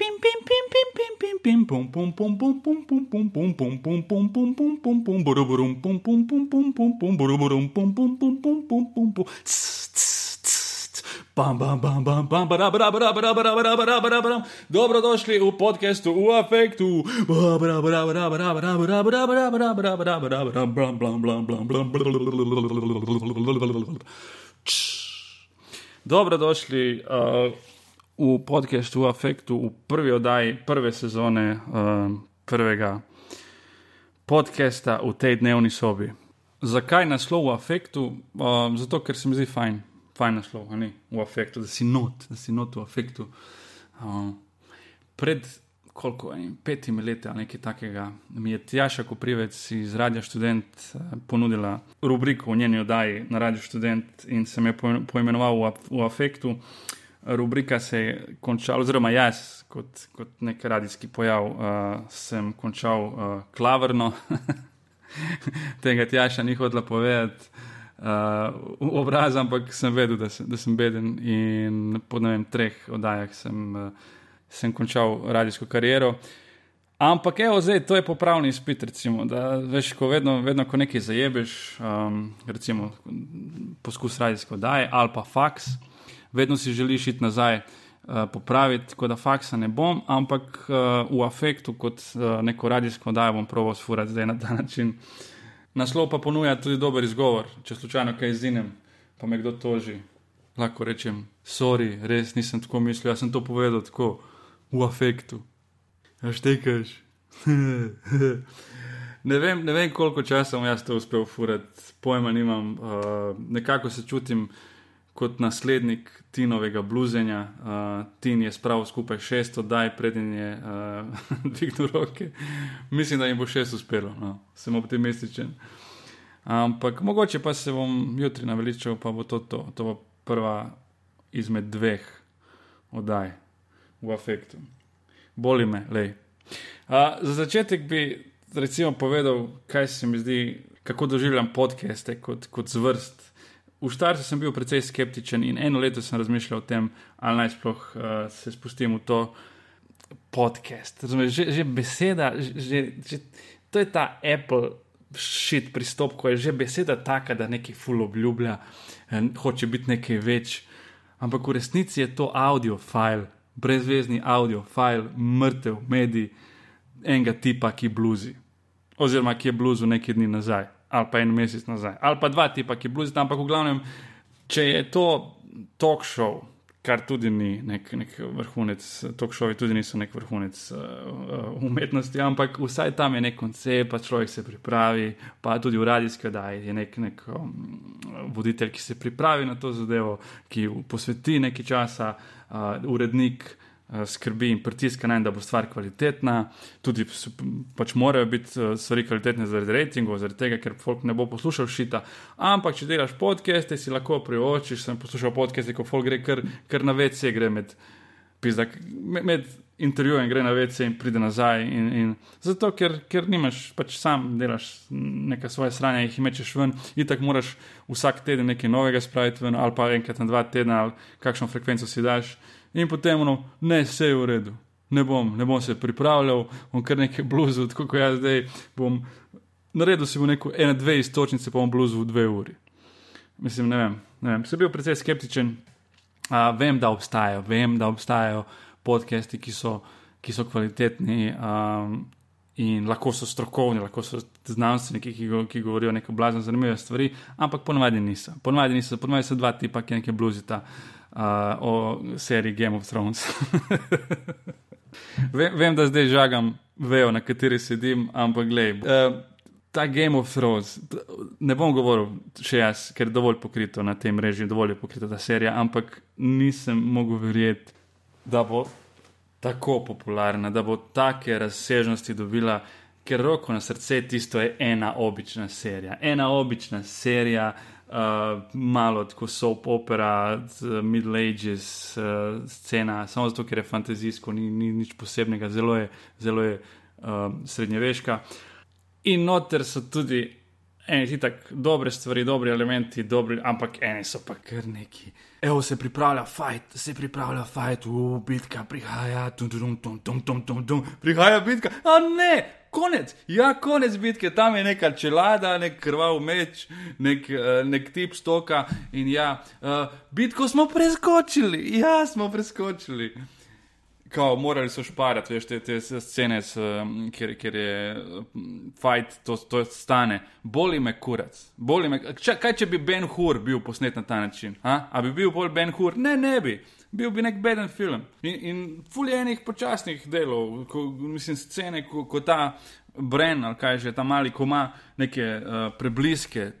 Pim, pim, pim, pim, pim, pim, pim, pum, pum, pum, pum, pum, pum, pum, pum, pum, pum, pum, pum, pum, pum, pum, buruburum, pum, pum, pum, pum, pum, pum, buruburum, pum, pum, pum, pum, pum, pum, pum, tss, tss, tss, bam, bam, bam, bam, bam, bara, bara, bara, bara, bara, bara, bara, bara, bara. Dobrodošli v podkastu v afektu. Bara, bara, bara, bara, bara, bara, bara, bara, bara, bara, bara, bara, bara, bara, blam, blam, blam, blam, blam, Dobrodošli uh, v podkastu v afektu, v prvi oddaji prve sezone uh, prvega podcasta v tej dnevni sobi. Zakaj naslov v afektu? Uh, zato, ker se mi zdi fajn, fajn naslov, ne v afektu, da si not, da si not v afektu. Uh, pred koliko, enim, petimi leti ali nekaj takega, mi je Tjaša Koprivec iz Radia Student uh, ponudila rubriko v njeni oddaji na Radio Student in sem jo poimenoval v, v afektu. Rubrika se je končala, oziroma jaz, kot, kot nek radijski pojav, uh, sem končal uh, klavrno, tega Tjaša ni hodila povedati uh, v obraz, ampak sem vedel, da sem, da sem beden in po vem, treh oddajah sem, uh, sem končal radijsko kariero. Ampak, evo, zdaj to je popravni izpit. Recimo, da, veš, ko vedno, vedno, ko nekaj zajebeš, um, recimo poskus radijske oddaje ali pa faks vedno si želiš iti nazaj, uh, popraviti, tako da faksa ne bom, ampak uh, v afektu, kot uh, neko radijsko oddajo, bom proval sfurati zdaj na ta način. Naslov pa ponuja tudi dober izgovor, če slučajno kaj izinem, pa me kdo toži. Lahko rečem, sorry, res nisem tako mislil, jaz sem to povedal tako v afektu. Ja, štekaš. ne, ne vem, koliko časa bom jaz to uspel furati, pojma nimam, uh, nekako se čutim kot naslednik Tinovega bluzenja. Uh, Tin je spravil skupaj šest oddaj, preden je uh, dvignil roke. Mislim, da jim bo šest uspelo, no. sem optimističen. Ampak mogoče pa se bom jutri naveličal, pa bo to, to, to bo prva izmed dveh oddaj v afektu. Boli me, le. Uh, za začetek bi recimo povedal, kaj se mi zdi, kako doživljam podcaste kot, kot zvrst v štartu sem bil precej skeptičen in eno leto sem razmišljal o tem, ali naj sploh uh, se spustim v to podcast. Razumeš, že, že beseda, že, že, to je ta Apple šit pristop, ko je že beseda taka, da nekaj ful obljublja, in hoče biti nekaj več. Ampak v resnici je to audio file, brezvezni audio file, mrtev medij enega tipa, ki bluzi. Oziroma, ki je bluzu nekaj dni nazaj ali pa en mesec nazaj, ali pa dva tipa, ki bluzi tam, ampak v glavnem, če je to talk show, kar tudi ni nek, nek vrhunec, talk showi tudi niso nek vrhunec uh, umetnosti, ampak vsaj tam je nek koncept, pa človek se pripravi, pa tudi v radijski oddaji je nek, nek um, voditelj, ki se pripravi na to zadevo, ki posveti nekaj časa, uh, urednik. Eh, skrbi in pritiska na en, da bo stvar kvalitetna, tudi pač morajo biti eh, stvari kvalitetne zaradi rejtingov, zaradi tega, ker folk ne bo poslušal šita. Ampak, če delaš podcaste, si lahko priočiš, sem poslušal podcaste, ko folk gre kar, kar na vece, gre med, pizdak, med, med intervjujem, gre na vece in pride nazaj. In, in zato, ker, ker nimaš, pač sam delaš neka svoje stranje, jih mečeš ven, in tako moraš vsak teden nekaj novega spraviti ven, ali pa enkrat na dva tedna, ali kakšno frekvenco si daš in potem ono, ne, vse je v redu, ne bom, ne bom se pripravljal, bom kar nekaj bluzil, tako kot jaz zdaj bom. Naredil si bo neko ena, dve istočnice, pa bom bluzil v dve uri. Mislim, ne vem, ne vem. sem bil precej skeptičen. Uh, vem, da obstajajo, vem, da obstajajo podcasti, ki so, ki so kvalitetni um, in lahko so strokovni, lahko so znanstveniki, ki, go, ki govorijo neko blazno zanimive stvari, ampak ponovadi niso. Ponovadi niso, ponovadi so dva tipa, ki nekaj bluzita. Uh, o seriji Game of Thrones. vem, vem, da zdaj žagam vejo, na kateri sedim, ampak gledaj. Uh, Ta Game of Thrones, ne bom govoril še jaz, ker je dovolj pokrito na tem režiu, dovolj je pokrita ta serija, ampak nisem mogel verjeti, da bo tako popularna, da bo take razsežnosti dobila, ker roko na srce tisto je ena obična serija. Ena obična serija, uh, malo tako soap opera, Middle Ages uh, scena, samo zato, ker je fantazijsko, ni, ni nič posebnega, zelo je, zelo je uh, srednjeveška. In noter so tudi eni ti tako dobre stvari, dobri elementi, dobri, ampak eni so pa kar neki. Evo se pripravlja fajt, se pripravlja fajt, v bitka prihaja, tum, tum, tum, tum, tum, tum, tum, prihaja bitka. A ne, konec, ja, konec bitke, tam je neka čelada, nek krvav meč, nek, uh, nek tip stoka in ja, uh, bitko smo preskočili, ja, smo preskočili. Kao, morali so šparati, veš, te, te scene, s, kjer, kjer je fajt, to, to stane. Boli me kurac. Boli me, če, kaj če bi Ben Hur bil posnet na ta način? A, a bi bil bolj Ben Hur? Ne, ne bi. Bil bi nek beden film. In, in fuljenih počasnih delov, ko, mislim, scene, ko, ko ta Bren ali kaj že ta mali, ko ima neke uh, prebliske.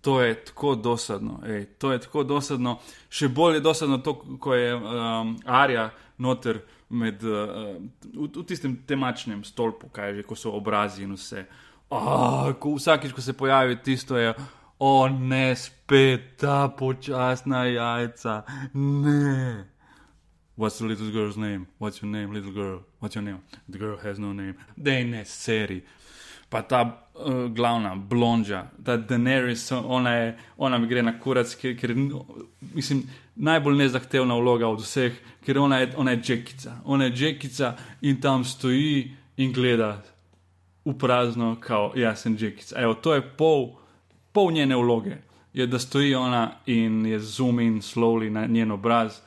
To je tako dosadno, ej, to je tako dosadno, še bolj je dosadno to, ko je um, Arja noter med, uh, v, v tistem temačnem stolpu, kaj že, ko so obrazi in vse. Oh, vsakič, ko se pojavi tisto, je, o oh, ne, spet ta počasna jajca, ne. What's the little girl's name? What's your name, little girl? What's your name? The girl has no name. Dej ne, seri. Pa ta uh, glavna blonža, ta Daenerys, ona, je, ona mi gre na kurac, ker, ker mislim, najbolj nezahtevna vloga od vseh, ker ona je, ona je Džekica. Ona je Džekica in tam stoji in gleda v prazno, kao jaz sem Džekica. Evo, to je pol, pol njene vloge, je, da stoji ona in je zoom in slowly na njen obraz.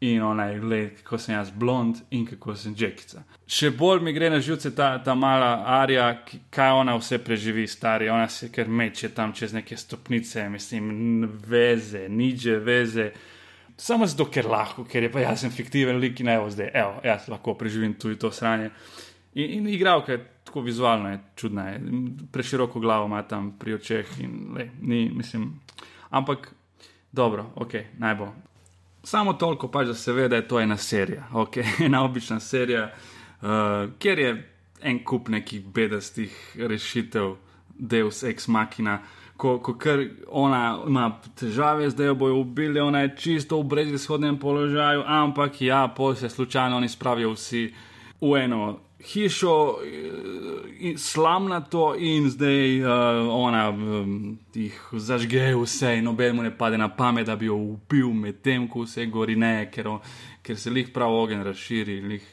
In ona je gledala, kako sem jaz blond in kako sem Džekica. Še bolj mi gre na živce ta, ta mala Arija, kaj ona vse preživi, stari. Ona se kar meče tam čez neke stopnice, mislim, veze, niže veze samo zato, ker lahko, ker je pa jaz sem fiktiven lik in evo zdaj, evo, jaz lahko preživim tudi to sranje. In, in igralka je tako vizualno, je čudna, je, preširoko glavo ima tam pri očeh in le, ni, mislim. Ampak dobro, ok, naj bo. Samo toliko pač, da se ve, da je to ena serija, ok, ena obična serija, uh, kjer je en kup nekih bedastih rešitev, Deus ex machina. Ko, ko kar ona ima težave, zdaj jo bojo ubili, ona je čisto v brezizhodnem položaju, ampak ja, pol se slučajno oni spravijo vsi v eno hišo, eh, slamna to in zdaj uh, ona um, jih zažge vse in nobeno ne pade na pamet, da bi jo ubil med tem, ko vse gori ne, ker, ker se jih prav ogen razširi. Lih,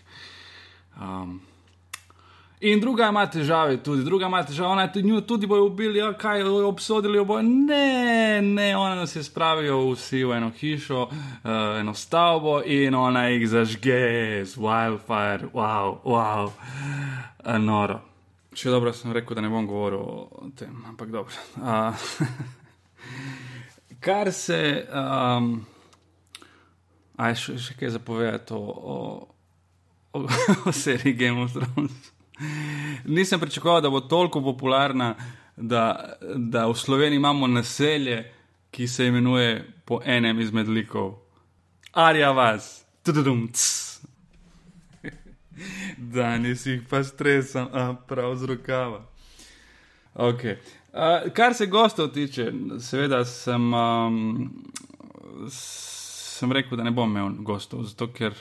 um, In druga ima težave, tudi druga ima težave, ona je tudi njo, tudi bojo ubili, ja, kaj jo obsodili, jo bojo. Ne, ne, ona je spravijo vsi v eno hišo, uh, eno stavbo in ona jih zažge z wildfire, wow, wow, uh, noro. Še dobro sem rekel, da ne bom govoril o tem, ampak dobro. Uh, kar se. Um, Aj, še, še kaj zapovedati o, o, o, o seriji Game of Thrones. Nisem pričakoval, da bo toliko popularna, da, da v Sloveniji imamo naselje, ki se imenuje po enem izmed likov. Arja vas, tudum, cs. Danes jih pa stresam, a prav z rokava. Okay. Uh, kar se gostov tiče, seveda sem, um, sem rekel, da ne bom imel gostov, zato ker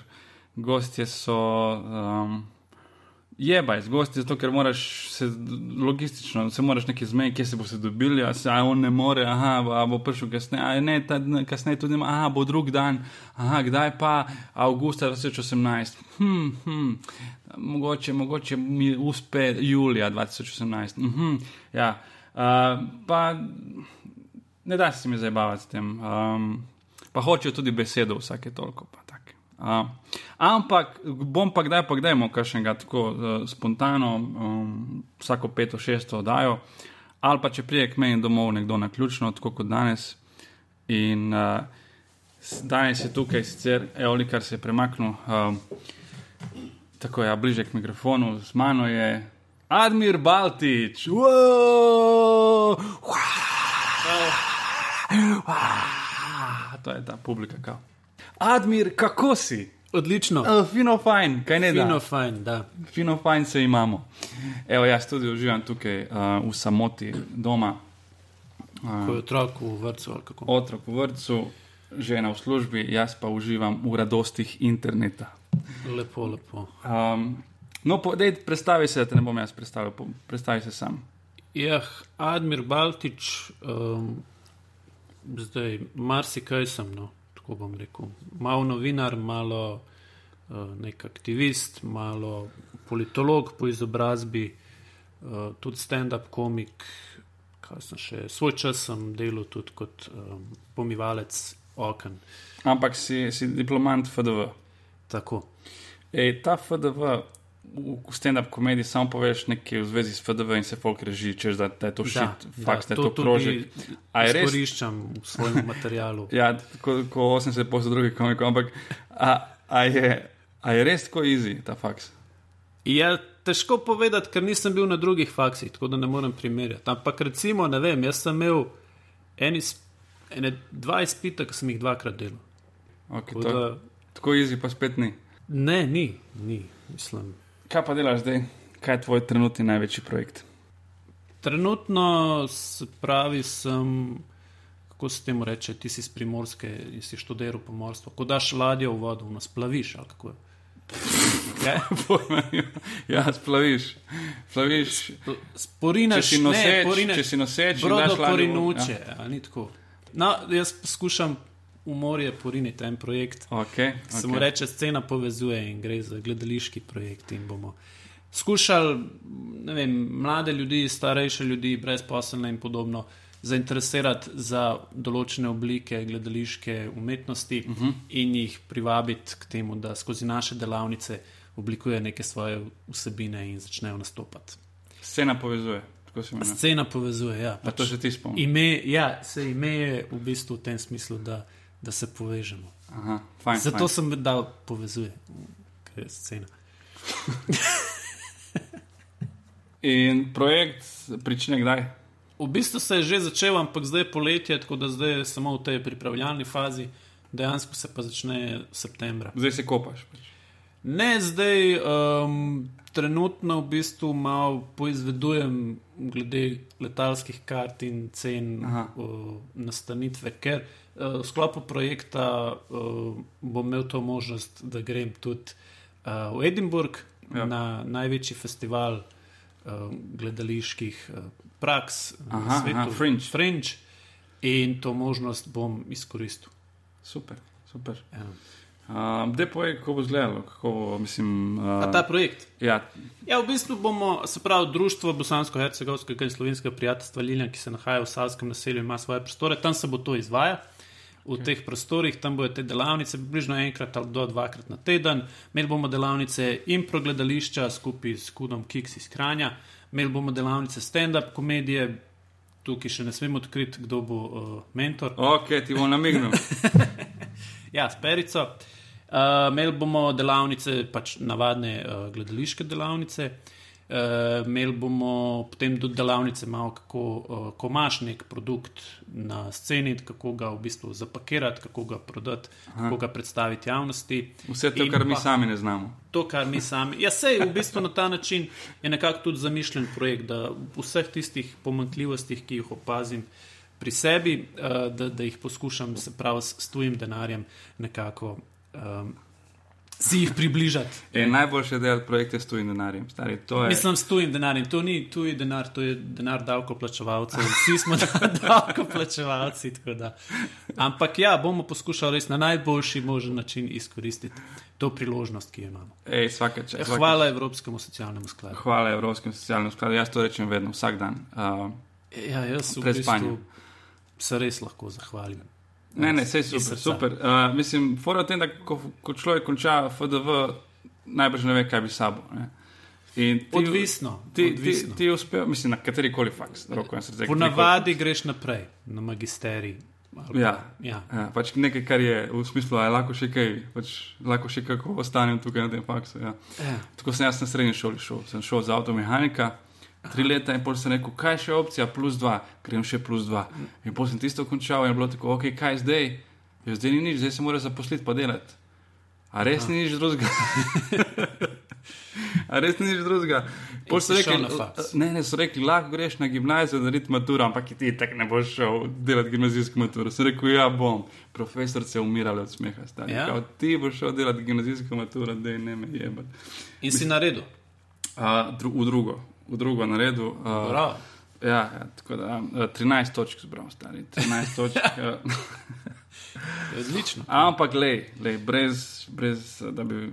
gostje so. Um, Je pa iz gosti, zato ker moraš se logistično, se moraš nekaj zmeti, kje se bo se dobili, a se a on ne more, aha, a bo prišel kasneje, a ne, ta, kasneje tudi ima, aha, bo drug dan, aha, kdaj pa, avgusta 2018, hm, hm, mogoče, mogoče mi uspe julija 2018, hm, ja, uh, pa ne da se mi zabavati s tem, um, pa hočejo tudi besedo vsake toliko. Pa. Uh, ampak bom pa kdaj pa kdaj imel kakšnega tako uh, spontano, um, vsako peto, šesto oddajo, ali pa če prije k meni domov nekdo na ključno, tako kot danes. In uh, danes je tukaj sicer Eoli, kar se je premaknil, uh, tako je, ja, bliže k mikrofonu, z mano je Admir Baltič. Wow! To je ta publika, kao. Admir, kako si? Odlično. Uh, fino, fajn, kaj ne da? Fino, fajn, da. Fino, fajn se imamo. Evo, jaz tudi uživam tukaj uh, v samoti doma. Uh, Kot otrok v vrtu. Otrok v vrtu, žena v službi, jaz pa uživam v radostih interneta. Lepo, lepo. Um, no, dej, predstavi se, da te ne bom jaz predstavil, predstavi se sam. Ja, Admir Baltič, um, zdaj marsikaj sem, no, tako bom rekel. Malo novinar, malo uh, nek aktivist, malo politolog po izobrazbi, uh, tudi stand-up komik. Še, svoj čas sem delal tudi kot um, pomivalec okn. Ampak si, si diplomant FDV. Tako. Ej, ta FDV, v stand-up komediji samo poveš nekaj v zvezi s FDV in se folk reži, češ da, da je to šit, faks, da je to krožek. A je res? Izkoriščam v svojem materialu. ja, ko, ko 80 posod drugih komikov, ampak a, a, je, a je res tako easy ta faks? Ja, težko povedati, ker nisem bil na drugih faksih, tako da ne morem primerjati. Ampak recimo, ne vem, jaz sem imel eni, ene dva izpita, ki sem jih dvakrat delal. Okay, tako, da, tako easy pa spet ni. Ne, ni, ni, mislim. Kaj pa delaš zdaj? Kaj je tvoj trenutni največji projekt? Trenutno, se pravi, sem, kako se temu reče, ti si iz primorske in si študiral pomorstvo. Ko daš ladjo v vodo, nas plaviš ali kako je. Ja, ja splaviš. Splaviš. Sporinaš, če si noseč, ne, če si noseč, brodo porinuče. Ja. No, jaz poskušam v morje poriniti en projekt. Okay, okay. Se mu reče, scena povezuje in gre za gledališki projekt. Skušali vem, mlade ljudi, starejše ljudi, brezposelne in podobno zainteresirati za določene oblike gledališke umetnosti uh mhm. -huh. in jih privabiti k temu, da skozi naše delavnice oblikuje neke svoje vsebine in začnejo nastopati. Scena povezuje. Scena povezuje. Ja, pač to že ti spomniš. Ime, ja, se ime je v bistvu v tem smislu, da, da se povežemo. Aha, fajn, Zato fajn. sem dal povezuje, ker je scena. In projekt prične kdaj? V bistvu se je že začel, ampak zdaj je poletje, tako da zdaj je samo v tej pripravljalni fazi, dejansko se pa začne septembra. Zdaj se kopaš. Pač. Ne, zdaj um, trenutno v bistvu malo poizvedujem glede letalskih kart in cen uh, nastanitve, ker uh, v sklopu projekta uh, bom imel to možnost, da grem tudi uh, v Edinburgh ja. na največji festival uh, gledaliških. Uh, praks aha, svetu, aha, French. French, in to možnost bom izkoristil. Super, super. Ja. Uh, Dej povej, kako bo izgledalo, kako mislim. Uh, ta projekt. Ja. ja, v bistvu bomo, se pravi, društvo Bosansko-Hercegovskega in Slovenskega prijateljstva Lilja, ki se nahaja v Savskem naselju, ima svoje prostore, tam se bo to izvajalo. V okay. teh prostorih, tam bodo te delavnice, približno enkrat ali do dvakrat na teden. Imeli bomo delavnice in progledališča skupaj s Kudom Kiks iz Kranja, imeli bomo delavnice stand-up komedije, tukaj še ne smemo odkriti, kdo bo uh, mentor. Ok, ti bom namignil. ja, s perico. Uh, imeli bomo delavnice, pač navadne uh, gledališke delavnice. Uh, imeli bomo potem tudi delavnice, malo kako uh, ko imaš nek produkt na sceni, kako ga v bistvu zapakirati, kako ga prodati, Aha. kako ga predstaviti javnosti. Vse to, In kar mi sami ne znamo. To, kar mi sami. Ja, sej v bistvu na ta način je nekako tudi zamišljen projekt, da vseh tistih pomankljivostih, ki jih opazim pri sebi, uh, da, da jih poskušam, se pravi, s tujim denarjem nekako. Um, si jih približati. E, najboljše delati projekte s tujim denarjem. Stari, je... Mislim, s tujim denarjem. To ni tuji denar, to je denar davkoplačevalcev. Vsi smo davkoplačevalci. Ampak ja, bomo poskušali res na najboljši možen način izkoristiti to priložnost, ki jo imamo. Ej, svake, če, svake... Hvala Evropskemu socialnemu skladu. Hvala Evropskemu socialnemu skladu. Jaz to rečem vedno, vsak dan. Uh, ja, jaz v bistvu se res lahko zahvalim. Ne, ne, vse super. super. Uh, mislim, fora tem, da ko, ko človek konča FDV, najbrž ne ve, kaj bi sabo. Ti, odvisno. Ti, odvisno. ti, ti uspel, mislim, na kateri koli faks. Po navadi greš naprej, na magisterij. Ja, ja. ja, pač nekaj, kar je v smislu, da lahko še kaj, pač lahko še kako ostanem tukaj na tem faksu. Ja. Ja. Tako sem jaz na srednji šoli šel, sem šel za avtomehanika tri leta in pol sem rekel, kaj še opcija, plus dva, grem še plus dva. In potem sem tisto končal in bilo tako, ok, kaj zdaj? Jo, zdaj ni nič, zdaj se mora zaposliti pa delati. A res ni nič drugega? A res ni nič drugega? Rekli, ne, ne, so rekli, lahko greš na gimnazijo, da narediš maturo, ampak ti tako ne boš šel delati gimnazijsko maturo. Sem rekel, ja bom, profesor se je umiral od smeha. Ja? Kao, ti boš šel delati gimnazijsko maturo, da ne me jebati. In si naredil? Uh, dru v drugo v drugo naredil. Uh, Ja, ja, tako da uh, 13 točk zbral, stari. 13 točk. uh, Odlično. ampak, lej, lej, brez, brez da bi eh,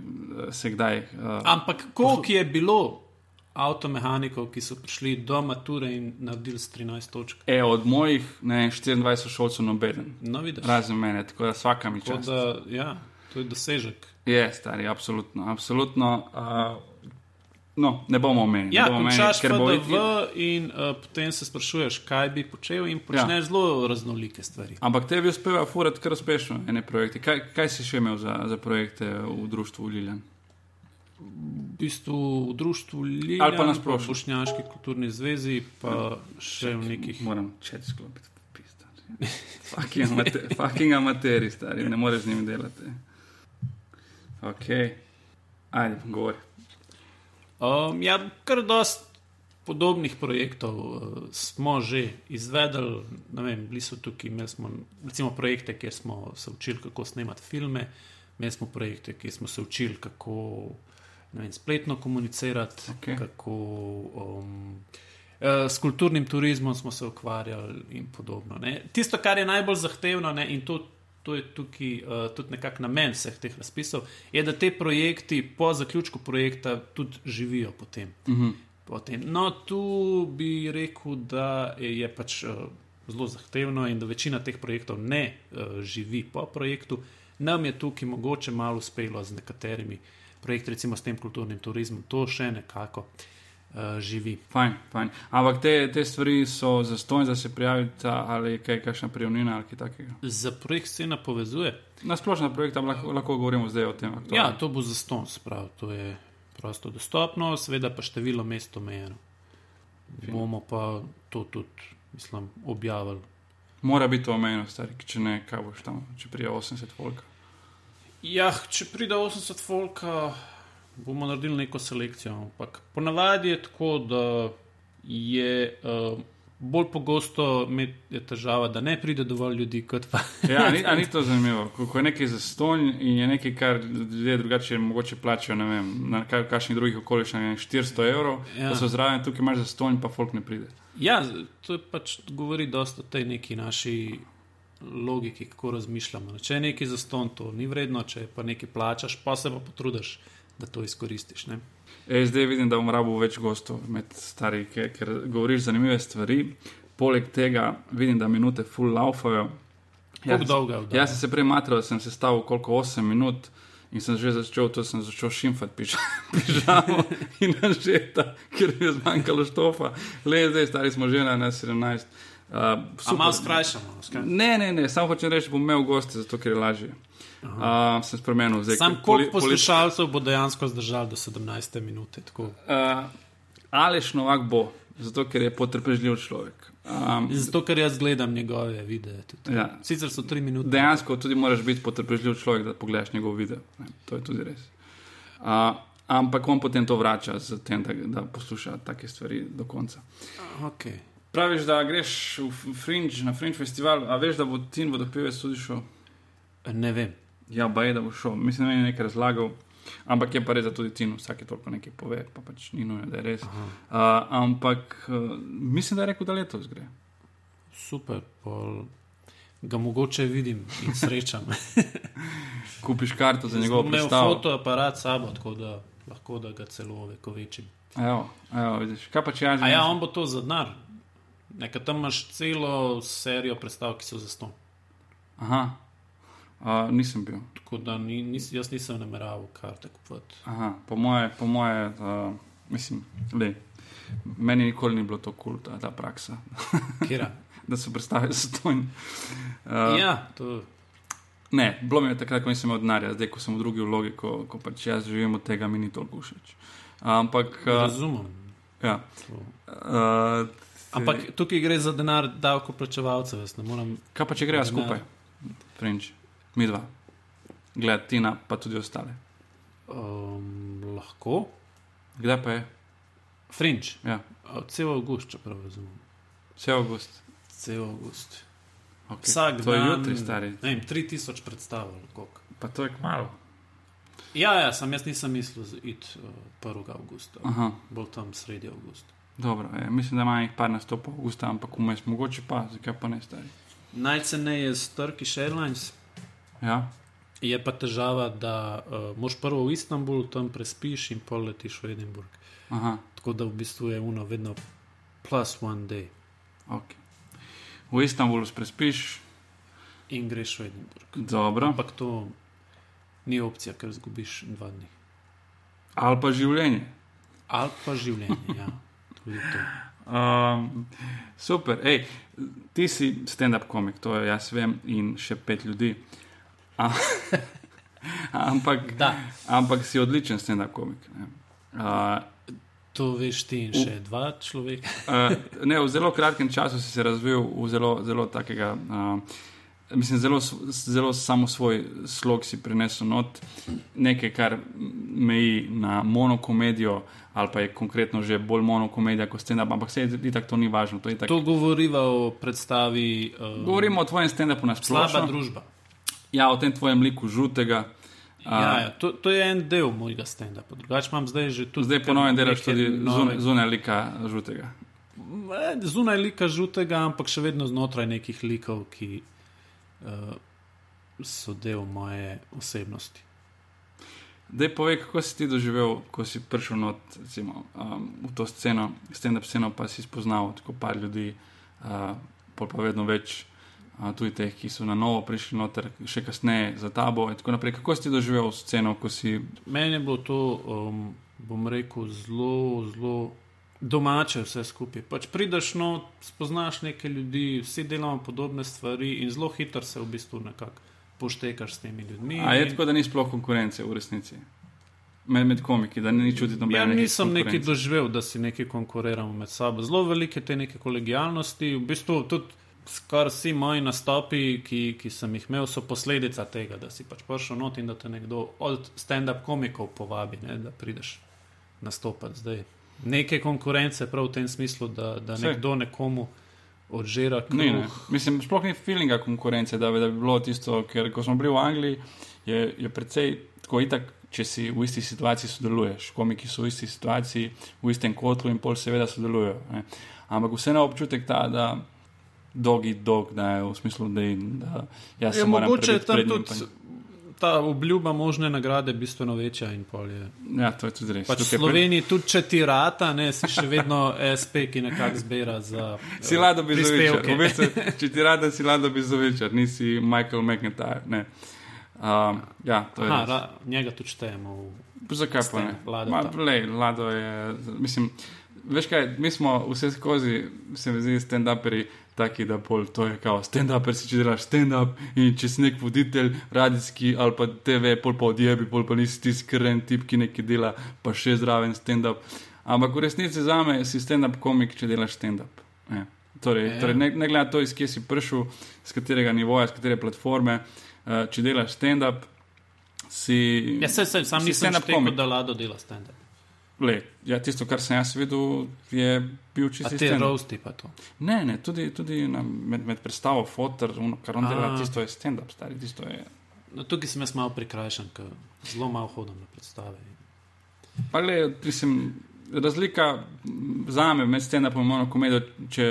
se kdaj. Uh, Ampak koliko je bilo avtomehanikov, ki so prišli do mature in naredili s 13 točk? e, od mojih ne, 24 šolcev nobeden, No, vidiš. razen mene, tako da vsaka mi čas. Ja, to je dosežek. Je, stari, absolutno. absolutno uh, no, ne bomo omenili. Ja, bomo končaš ker bo FDV it- in uh, potem se sprašuješ, kaj bi počel, in počneš ja. zelo raznolike stvari. Ampak tebi uspeva furati kar uspešno ene projekte. Kaj, kaj si še imel za, za projekte v društvu Liljan? V bistvu v društvu Lilija, Ali pa na splošno. v Bošnjaški kulturni zvezi, pa še v nekih. Moram čet sklopiti. pizda. Fucking, amate, fucking amateri, stari, ne moreš z njimi delati. Ok, ajde, govori. Um, ja, kar dost podobnih projektov uh, smo že izvedli. Vem, bili so tukaj, imeli smo recimo, projekte, kjer smo se učili, kako snemati filme, imeli smo projekte, kjer smo se učili, kako vem, spletno komunicirati, Okej. kako. Um, S kulturnim turizmom smo se ukvarjali in podobno. Ne. Tisto, kar je najbolj zahtevno, ne, in to, to je tukaj uh, tudi nekako namen vseh teh razpisov, je, da te projekti po zaključku projekta tudi živijo potem. Mhm. potem. No, tu bi rekel, da je pač uh, zelo zahtevno in da večina teh projektov ne uh, živi po projektu. Nam je tukaj mogoče malo uspelo z nekaterimi projekti, recimo s tem kulturnim turizmom, to še nekako uh, živi. Fajn, fajn. Ampak te, te stvari so zastonj, da se prijavita ali kaj, kakšna prijavnina ali kaj takega. Za projekt se napovezuje. Na splošno projekt lahko, lahko govorimo zdaj o tem. aktualno. Ja, to bo zaston, sprav, to je prosto dostopno, seveda pa število mest omejeno. Bomo pa to tudi, mislim, objavili. Mora biti omejeno, stari, če ne, kaj boš tam, če prije 80 volka. Ja, če pride 80 folka, bomo naredili neko selekcijo. Ampak ponavadi je tako, da je uh, bolj pogosto je težava, da ne pride dovolj ljudi. Ja, ni, ni to zanimivo. Ko, ko je nekaj zastonj in je nekaj, kar ljudje drugače mogoče plačajo, ne vem, na kakšnih drugih okoliščinah, 400 evrov, Ja. da so zraven, tukaj imaš zastonj, pa folk ne pride. Ja, to pač govori dosta o tej neki naši logiki, kako razmišljamo. Če je nekaj zaston, to ni vredno, če pa nekaj plačaš, pa se pa potrudiš, da to izkoristiš. Ne? E, zdaj vidim, da bom rabo več gostov med stari, ker, ker govoriš zanimive stvari. Poleg tega vidim, da minute full laufajo. Kako dolga je? Jaz sem se prej matral, sem se stavil koliko 8 minut in sem že začel, to sem začel šimfati piž, pižamo in nažeta, ker mi je zmanjkalo štofa. Le zdaj, stari smo že na 17. Uh, A malo skrajšamo. Skraj... Ne, ne, ne, samo hočem reči, bom imel goste, zato ker je lažje. Uh, sem spremenil zdaj. Sam koliko poslušalcev bo dejansko zdržal do 17 minute? Tako. Uh, Aleš Novak bo, zato ker je potrpežljiv človek. Um, Zato, ker jaz gledam njegove videe. Tudi. Ja. Sicer so tri minute. dejansko tudi moraš biti potrpežljiv človek, da pogledaš njegov video. Ne, to je tudi res. Uh, ampak on potem to vrača, z tem, da, da posluša take stvari do konca. Okay. Praviš, da greš v Fringe, na Fringe festival, a veš, da bo Tin vodopevec tudi šel? Ne vem. Ja, baj, da bo šel. Mislim, da je nekaj razlagal. Ampak je pa res, da tudi Tin vsake toliko nekaj pove, pa pač ni nujno, da je res. Uh, ampak uh, mislim, da je rekel, da letos gre. Super, pol ga mogoče vidim in srečam. Kupiš karto za njegovo Imel predstavo. fotoaparat s sabo, tako da lahko da ga celo vekovečim. Evo, evo, vidiš. Kaj pa če jaz ja, nisem? on bo to za denar. Nekaj tam imaš celo serijo predstav, ki so za ston. Aha, uh, nisem bil. Tako da ni, nis, jaz nisem nameraval karte kupovati. Aha, po moje, po moje uh, mislim, le. Meni nikoli ni bilo to kul, cool, ta, ta praksa, Kira? da so predstavili stojni. Uh, ja, to Ne, bilo mi je takrat, ko nisem imel denarja, zdaj, ko sem v drugi vlogi, ko, ko pač jaz živim od tega, mi ni toliko všeč. Ampak, uh, razumem. ja. To. Uh, Ampak tukaj gre za denar davkoplačevalcev, jaz ne morem. kaj pa če Denar. skupaj, Fringe, mi dva, gled, Tina, pa tudi ostale. Um, lahko. Kdaj pa je? Fringe, Ja, cel avgust, če prav razumem. vse avgust. Cel avgust. Okay. Vsak to je dan, jutri, stari. Ne vem, 3000 predstav ali koliko. Pa to je kmalo. Ja, ja, sam jaz nisem mislil iti uh, 1. avgusta, Aha. bolj tam sredi avgusta. Dobro, je, mislim, da ima jih par nastopov v usta, ampak vmes mogoče pa, zakaj pa ne stari. Najceneje je z Turkish Airlines. Ja, Je pa težava, da uh, moš prvo v Istanbul, tam prespiš in pol letiš v Edinburgh. aha, Tako da v bistvu je uno vedno plus one day ok. V Istanbulu prespiš, in greš v Edinburgh. dobro. Ampak to ni opcija, ker zgubiš dva dni. Ali pa življenje. Ali pa življenje, ja, tudi to. Um, super, Ej, ti si stand-up komik, to je jaz vem, in še pet ljudi. A, ampak, Da, ampak si odličen stand-up komik. Uh, to veš ti in še dva človeka. Uh, ne, v zelo kratkem času si se razvil v zelo, zelo takega. Uh, Mislim, zelo, zelo samo svoj slog si prinesel not, nekaj, kar meji na monokomedijo, ali pa je konkretno že bolj monokomedija kot stand-up, ampak se je tako, to ni važno. To je itak, To govoriva o predstavi uh, govorimo o tvojem stand-upu na Slaba splošno. družba. Ja, o tem tvojem liku žutega. Ja, ja, to, to je en del mojega stand-upa. Drugače imam zdaj že tudi. Zdaj ponovno delaš tudi nove- zunaj, lika žutega. Eh, Zunaj lika žutega, ampak še vedno znotraj nekih likov, ki uh, so del moje osebnosti. Dej povej, kako si ti doživel, ko si prišel not, recimo, um, v to sceno, stand-up sceno, pa si spoznal tako par ljudi, uh, pa vedno več, tudi teh, ki so na novo prišli noter, še kasneje za tabo. in tako naprej. Kako si doživel sceno, ko si. Meni je bilo to, um, bom rekel, zelo, zelo domače vse skupaj. Pač prideš no, spoznaš nekaj ljudi, vsi delamo podobne stvari in zelo hitro se v bistvu nekako poštekaš s temi ljudmi. A je in- tako, da ni sploh konkurence v resnici? Med, med komiki, da ni čutiti nobene. Ja, nisem neki doživel, da si neki konkuriramo med sabo. Zelo velike te neke kolegijalnosti, v bistvu tudi skoraj vsi moji nastopi, ki, ki sem jih imel, so posledica tega, da si pač prišel not in da te nekdo od stand-up komikov povabi, ne, da prideš nastopati zdaj. Neke konkurence, prav v tem smislu, da, da Saj. nekdo nekomu odžira kruh. Ni, ne. Mislim, sploh ni feelinga konkurence, da bi, da bi bilo tisto, ker ko smo bili v Angliji, je, je precej tako itak, če si v isti situaciji sodeluješ. Komiki so v isti situaciji, v istem kotlu in pol seveda sodelujejo. Ne. Ampak vseeno občutek ta, da dolgi dolg, da je v smislu, da, da jaz Je moram mogoče je tam tudi ta obljuba možne nagrade bistveno večja in pol je. Ja, to je tudi res. Pač v Sloveniji, tudi če ti rata, ne, si še vedno SP, ki nekako zbira za. Si lado bi zavečer. če ti rada, si lado bi zavečer, nisi Michael McIntyre. Ne. Um, ja, to je Aha, res. ra, njega tudi štejemo. Zakaj pa ne? Lado Ma, lej, Lado je, mislim, veš kaj, mi smo vse skozi, se mi zdi, stand-uperi taki, da pol to je kao stand-uper, si če delaš stand-up in če si nek voditelj radijski ali pa TV, pol pa odjebi, pol pa nisi ti skren tip, ki nekaj dela, pa še zraven stand-up. Ampak v resnici za me si stand-up komik, če delaš stand-up. Ne. Torej, Ja. torej ne, ne glede na to, iz kje si prišel, z katerega nivoja, z katere platforme, uh, če delaš stand-up, si. Ja, se, se, sam si nisem stand-up komik. da Lado dela stand-up. Le, ja, tisto, kar sem jaz videl, je bil čisto te stand-up. roasti pa to. Ne, ne, tudi, tudi na, med, med predstavo, fotor, kar on dela, tisto je stand-up, stari, tisto je. No, tukaj sem jaz malo prikrajšan, ker zelo malo hodim na predstave. Pa le, mislim, razlika za me med stand-upom in monokomedijo, če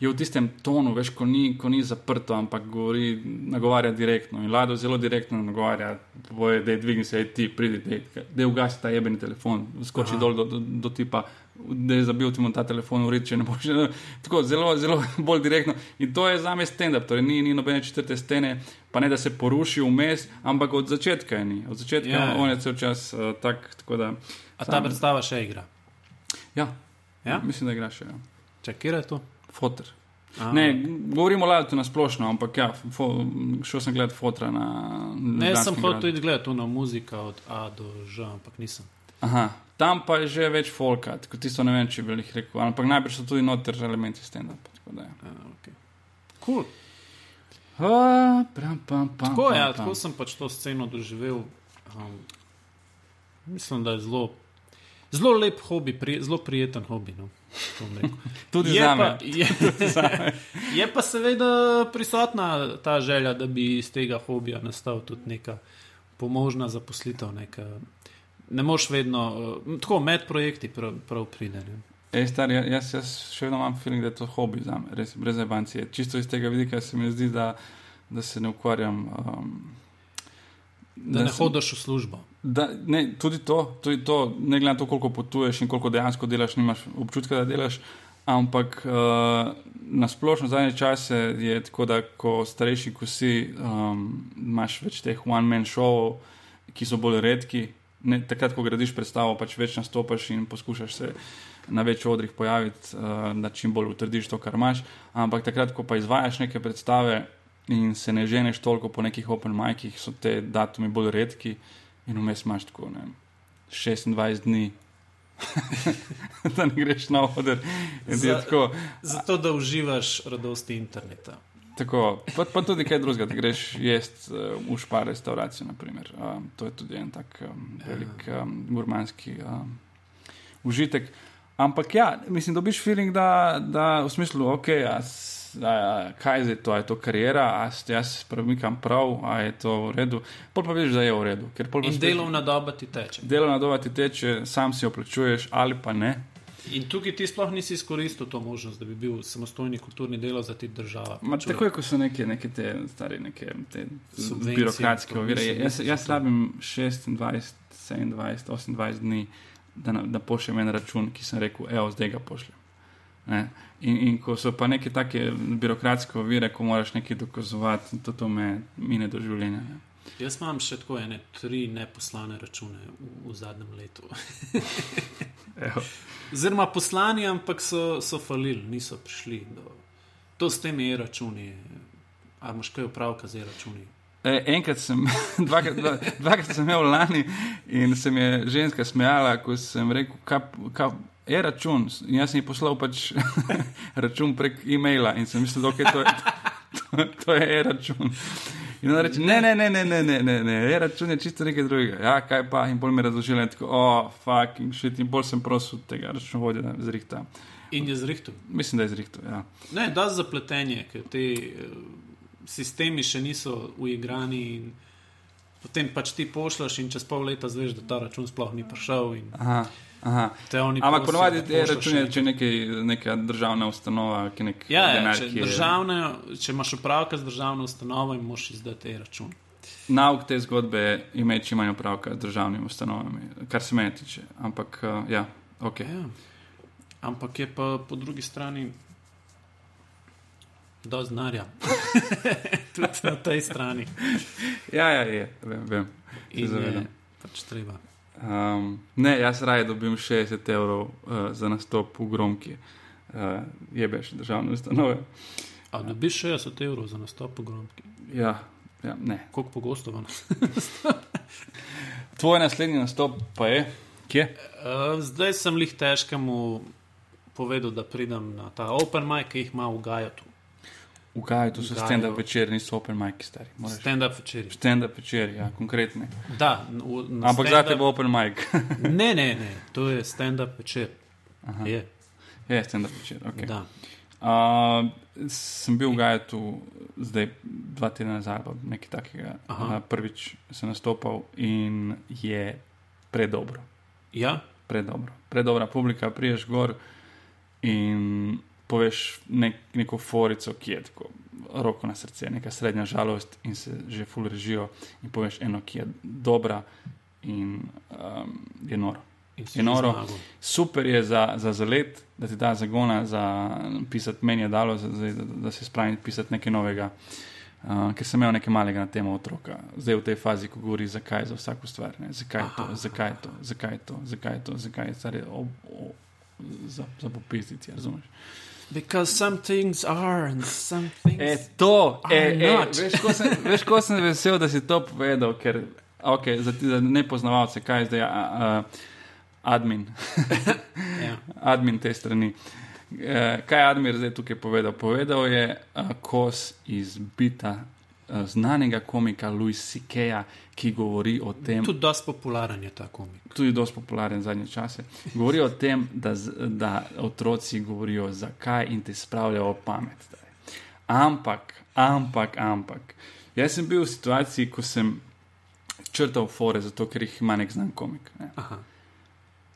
je v tistem tonu, veš, ko ni, ko ni zaprto, ampak govori, nagovarja direktno. In Lado zelo direktno nagovarja, boje, da je dvigni se, ej, ti pridi, da je ugasi ta jebeni telefon, skoči Aha. dol do, do, do tipa. Da je zabil ti mu ta telefon, ured, če ne boš. Tako zelo, zelo bolj direktno. In to je za me stand-up, torej ni, ni nobene četrte stene, pa ne da se poruši vmes, ampak od začetka je ni. Od začetka Ja, ja, ja. on je cel čas uh, tak, tako da. A ta predstava še igra? Ja, Ja? mislim, da igraš. Ja. Če kje je to? Fotor. A, Ne, govorimo o Ladu na splošno, ampak ja, fo, šel sem gledati fotra na. Ne, sem hotel iti gledati na muzika od A do Ž, ampak nisem. Aha, tam pa je že več folka, tako tisto ne vem, če bi jih rekel. Ampak najprej so tudi noter elementi stand-up. Tako da. Ja. Okay. cool. A, pram, pam, pam, Tako, pam, ja, pam. tako sem pač to sceno doživel. Um, mislim, da je zelo, zelo lep hobi, pri, zelo prijeten hobi. No. Tudi je, za pa, je, je pa seveda prisotna ta želja, da bi iz tega hobija nastal tudi neka pomožna zaposlitev. Neka, ne moš vedno, uh, tako med projekti prav, prav pride. Ne. Ej, star, ja- jaz, jaz še vedno imam feeling, da je to hobi za me, res brez abancije. Čisto iz tega vidika se mi zdi, da, da se ne ukvarjam. Um, Da ne sem- hodiš v službo. Da, ne, tudi to, tudi to, ne glede na to, koliko potuješ in koliko dejansko delaš, nimaš občutka, da delaš. Ampak uh, na splošno zadnje čase je tako, da ko starejši, ko si, um, imaš več teh one-man showov, ki so bolj redki. Ne, takrat, ko gradiš predstavo, pač več nastopaš in poskušaš se na več odrih pojaviti, uh, da čim bolj utrdiš to, kar imaš. Ampak takrat, ko pa izvajaš neke predstave in se ne ženeš toliko po nekih open micih, so te datumi bolj redki in vmes imaš tako ne, vem, 26 dni. da ne greš na oder. Za- Tako, Zato, da uživaš radosti interneta. tako, pa, pa tudi kaj drugega, da greš jesti uh, v špar restauracijo. naprimer. Um, to je tudi en tak um, velik um, gurmanski um, užitek. Ampak ja, mislim, dobiš feeling, da, da v smislu, ok, s- a, kaj je zdaj to, je to karijera, a s- jaz premikam prav, a je to v redu. Pol pa veš, da je v redu. In spet- delovna doba ti teče. Delovna doba ti teče, sam si jo plačuješ ali pa ne. In tukaj ti sploh nisi izkoristil to možnost, da bi bil samostojni kulturni delavec, da ti država. Ma, plačuje. takoj, ko so neke, neke te stare, neke te Subvencije, birokratske ovire. Jaz, jaz to. rabim 26, 27, 28 dni, da, na- da pošljem en račun, ki sem rekel, evo, zdaj ga pošljem. Ne? In, in ko so pa neke take birokratske ovire, ko moraš nekaj dokazovati, to, to me mine do življenja. Ne? Jaz imam še tako ene tri neposlane račune v, v zadnjem letu. Oziroma poslani, ampak so, so falili, niso prišli do. To s temi e-računi. A imaš kaj upravka z e-računi? E, enkrat sem, dvakrat, dva, dvakrat sem imel lani in se mi je ženska smejala, ko sem rekel, kaj je račun. In jaz sem ji poslal pač račun prek e-maila in sem mislil, da okay, to, je, to, to je e-račun. In ona reče: Ne, ne, ne, ne, ne, ne, ne, ne. e-račun je čisto nekaj drugega. Ja, kaj pa? In bolj mi je razložila, in tako, oh, fucking shit. In bolj sem prosil tega računovodja, da zrihta. In je zrihtel. Mislim, da je zrihtel. Ja. Ne, da zapletenje, ker ti eh, sistemi še niso uigrani. in Potem pač ti pošljaš, in čez pol leta zveš, da ta račun sploh ni prišel. in Aha, Ampak ponovadi račune, še če je nekaj, neka državna ustanova, ki nek Ja, ja denar, če, ki je- državne, če imaš opravka z državno ustanovo in moš izdati račun. Nauk te zgodbe je imeti čim manj opravka z državnimi ustanovami, kar se meni tiče. Ampak, uh, ja, ok. Ja. Ampak je pa po drugi strani do znarja. Tudi na tej strani. Ja, ja, je, vem. vem. Se In je zavedam. pač treba. Um, ne, jaz raje dobim 60 evrov uh, za nastop v Gromki. Uh, jebeš državne ustanove. A dobiš 60 evrov za nastop v Gromki? Ja, ja, ne. Koliko pogosto vam? Tvoj naslednji nastop pa je, kje? Uh, zdaj sem lih težkemu povedal, da pridem na ta open mic, ki jih ima v Gajatu. V Gaju, to so stand-up večeri, niso open mic stari. Stand-up večerji. Stand-up večeri, ja, konkretni. Da, v, Ampak stand-up- zate bo open mic. Ne, ne, ne, to je stand-up večer. Aha. Je, je, stand-up večer, ok. da. Uh, sem bil v Gaju zdaj dva tedna nazaj, pa nekaj takega. Aha. Uh, prvič sem nastopal in je predobro. Ja, Predobro. Predobra publika, priješ gor in poveš nek, neko forico, ki je tako roko na srce, neka srednja žalost in se že ful režijo in poveš eno, ki je dobra in um, je noro. Je noro. Super je za, za zalet, da ti da zagona, za pisati. Meni je dalo, za, za, da se spravim pisati nekaj novega. Uh, ker sem imel nekaj malega na temo otroka, zdaj v tej fazi, ko govori, zakaj za vsako stvar, ne? zakaj je to, Aha. zakaj je to, zakaj je to, zakaj je to, zakaj je stvar, ob, ob, za, za popizditi, razumeš? Because some things are and some things. E, to, e, Are e, not. veš, ko sem, veš, ko sem vesel, da si to povedal, ker okay, za, za nepoznavalce, kaj je zdaj a, a, admin. Ja. admin te strani. Eh, kaj je Admir zdaj tukaj povedal? Povedal je uh, kos iz Bita, uh, znanega komika Louis C.K.-ja, ki govori o tem, Tudi dosti popularen je ta komik. tudi dosti popularen zadnje čase. Govori o tem, da, da otroci govorijo, zakaj in te spravljajo pamet. Ampak, ampak, ampak. Jaz sem bil v situaciji, ko sem črtal fore, zato ker jih ima nek znan komik. Ne. Aha.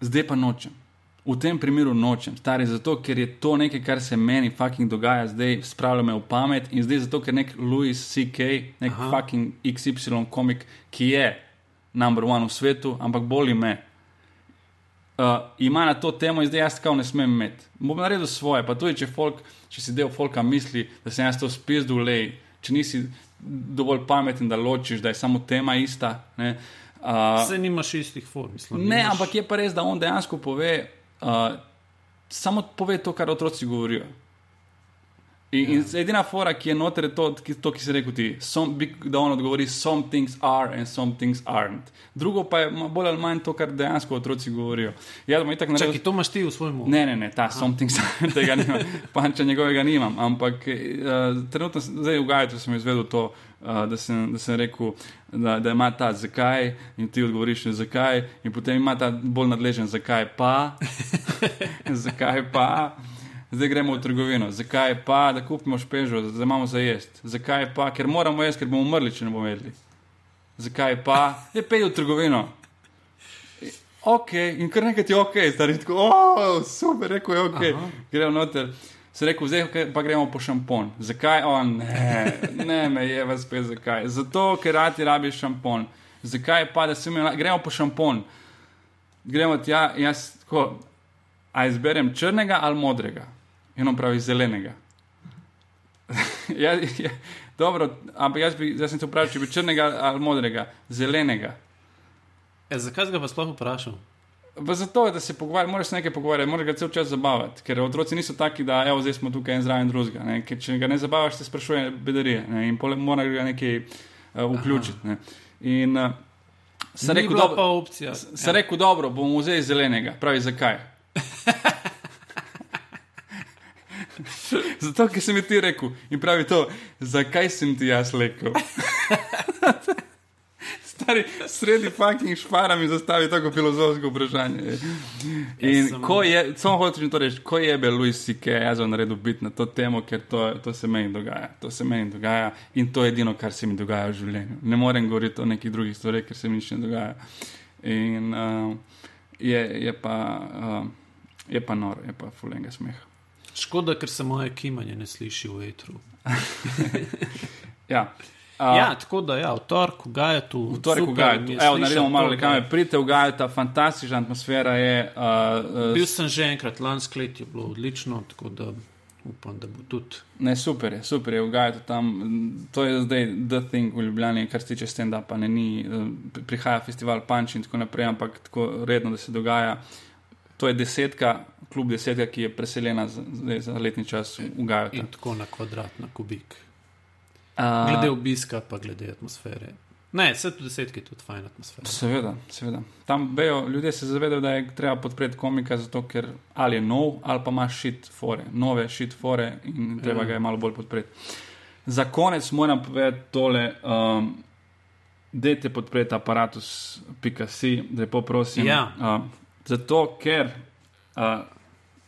Zdaj pa nočem. V tem primeru nočem, stari, zato ker je to nekaj, kar se meni fucking dogaja, zdaj spravlja me v pamet in zdaj zato, ker nek Louis C.K., nek Aha. fucking XY komik, ki je number one v svetu, ampak boli me. Uh, ima na to temo in zdaj jaz tako ne smem imeti. Bom naredil svoje, pa tudi če, folk, če si del folka misli, da se jaz to spizdul, če nisi dovolj pameten, da ločiš, da je samo tema ista. Ne, uh, se nimaš istih form. Ne, nimaš... ampak je pa res, da on dejansko pove, само повеќе тоа кај отроци говорија. In, yeah. in ja. edina fora, ki je noter, je to, ki, to, ki si rekel ti, some, da on odgovori, some things are and some things aren't. Drugo pa je bolj ali manj to, kar dejansko otroci govorijo. Ja, naredil... Čakaj, to imaš ti v svojem umu. Ne, ne, ne, ta Aha. some things aren't, tega nimam, panča njegovega nimam. Ampak uh, trenutno, zdaj v Gajtu sem izvedel to, uh, da, sem, da sem rekel, da, da ima ta zakaj in ti odgovoriš, zakaj, in potem ima ta bolj nadležen zakaj pa. zakaj pa zdaj gremo v trgovino. Zakaj pa, da kupimo špežo, da imamo za jesti? Zakaj pa, ker moramo jesti, ker bomo umrli, če ne bomo jedli. Zakaj pa, je pej v trgovino. Ok, in kar nekaj je ok, stari tako, oh, super, rekel je ok, gremo noter. Se rekel, zdaj pa gremo po šampon. Zakaj? O, ne, ne, me je vas spet zakaj. Zato, ker radi rabiš šampon. Zakaj pa, da se mi gremo po šampon? Gremo tja, jaz tako, a izberem črnega ali modrega eno pravi zelenega. ja, ja, dobro, ampak jaz, bi, jaz sem se vprašal, če bi črnega ali modrega, zelenega. E, zakaj ga pa sploh vprašal? Pa zato, da se pogovarjamo, moraš se nekaj pogovarjati, moraš ga cel čas zabavati, ker otroci niso taki, da evo, zdaj smo tukaj en zraven drugega. Če ga ne zabavaš, te sprašuje bedarije ne? in moraš ga nekaj uh, vključiti. Ne? In uh, sem rekel, da je to opcija. Dobro, bomo vzeli zelenega. Pravi, zakaj? Zato, ker sem ti rekel in pravi to, zakaj sem ti jaz rekel. Stari, sredi fucking špara mi zastavi tako filozofsko vprašanje. In ja, ko je, samo hočeš to reči, ko je bil Louis C.K., jaz naredil biti na to temo, ker to, to se meni dogaja. To se meni dogaja in to je edino, kar se mi dogaja v življenju. Ne morem govoriti o nekih drugih stvareh, ker se mi nič ne dogaja. In uh, je, je, pa, uh, je pa noro, je pa fulenga smeha. Škoda, ker se moje kimanje ne sliši v vetru. ja. Uh, ja, tako da, ja, v torku ga je tu. V torku ga je tu. Evo, naredimo malo lekame. Pridite v Gaju, ta fantastična atmosfera je. Uh, uh, Bil sem že enkrat, lansko leto je bilo odlično, tako da upam, da bo tudi. Ne, super je, super je v Gaju tam. To je zdaj the thing v Ljubljani, kar se tiče stand-upa. Ni, uh, prihaja festival Punch in tako naprej, ampak tako redno, da se dogaja. To je desetka, kljub desetka, ki je preseljena za, za letni čas v Gaju. In tako na kvadrat, na kubik. Uh, glede obiska, pa glede atmosfere. Ne, vse to desetke je tudi fajn atmosfera. Seveda, seveda. Tam bejo, ljudje se zavedajo, da je treba podpreti komika, zato ker ali je nov, ali pa ima šit fore, nove šit fore in treba ja. ga je malo bolj podpreti. Za konec moram povedati tole. Um, Dajte podpreti aparatus.si, da je poprosim. Ja. Uh, Zato, ker, uh,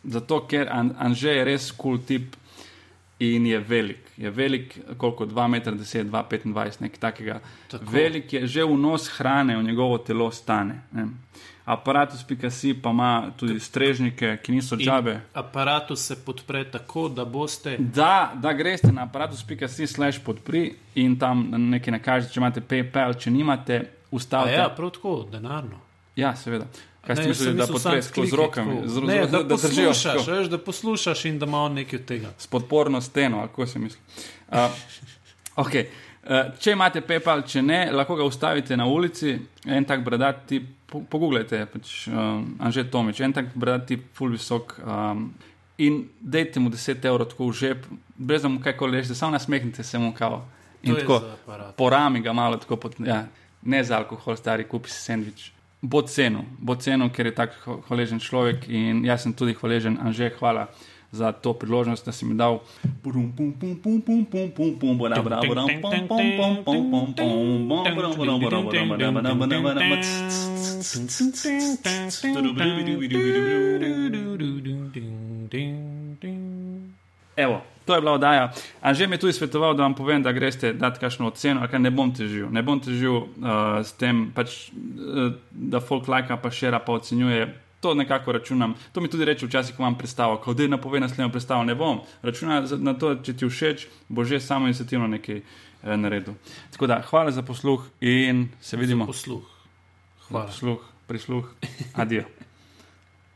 zato, ker An Anže je res kul cool tip in je velik. Je velik, koliko 2,10 m, 2,25 m, nekaj takega. Tako. Velik je, že vnos hrane v njegovo telo stane. Ne. Aparatus.si pa ima tudi strežnike, ki niso džabe. Aparatus se podpre tako, da boste. Da, da greste na aparatus.si slash podpri in tam nekaj nakažete, če imate PayPal, če nimate, ustavite. Ja, prav tako, denarno. Ja, seveda. Kaj ste mislili, da podpreš z rokami? Z, ne, z, da, da, poslušaš, veš, da poslušaš in da ima nekaj od tega. S podporno steno, kako se misli. Uh, okay. uh, če imate PayPal, če ne, lahko ga ustavite na ulici, en tak bradati, pogooglejte, pač, um, Anže Tomič, en tak bradati, full visok. Um, in dejte mu 10 evrov tako v žep, brez da mu kaj koli reče, samo nasmehnite se mu kao. In tako, porami ga malo, tako, pot, ja, ne za alkohol, stari, kupi si sendvič bo cenil, bo cenil, ker je tako hvaležen človek in jaz sem tudi hvaležen, Anže, hvala. Za to priložnost, da si mi dal. Evo, To je bila oddaja. Anže mi je tudi svetoval, da vam povem, da greste dati kakšno oceno, kaj ne bom težil. Ne bom težil uh, s tem, pač, uh, da folk lajka, pa še ra pa ocenjuje. to nekako računam. To mi tudi reče včasih, ko imam predstavo, ko da napove naslednjo predstavo. Ne bom. Računam na to, če ti všeč, bo že samo inicijativno nekaj eh, naredil. Tako da, hvala za posluh in se vidimo. Posluh. Hvala. Posluh, prisluh, adijo.